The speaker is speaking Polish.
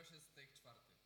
Grosz jest steak czwarty.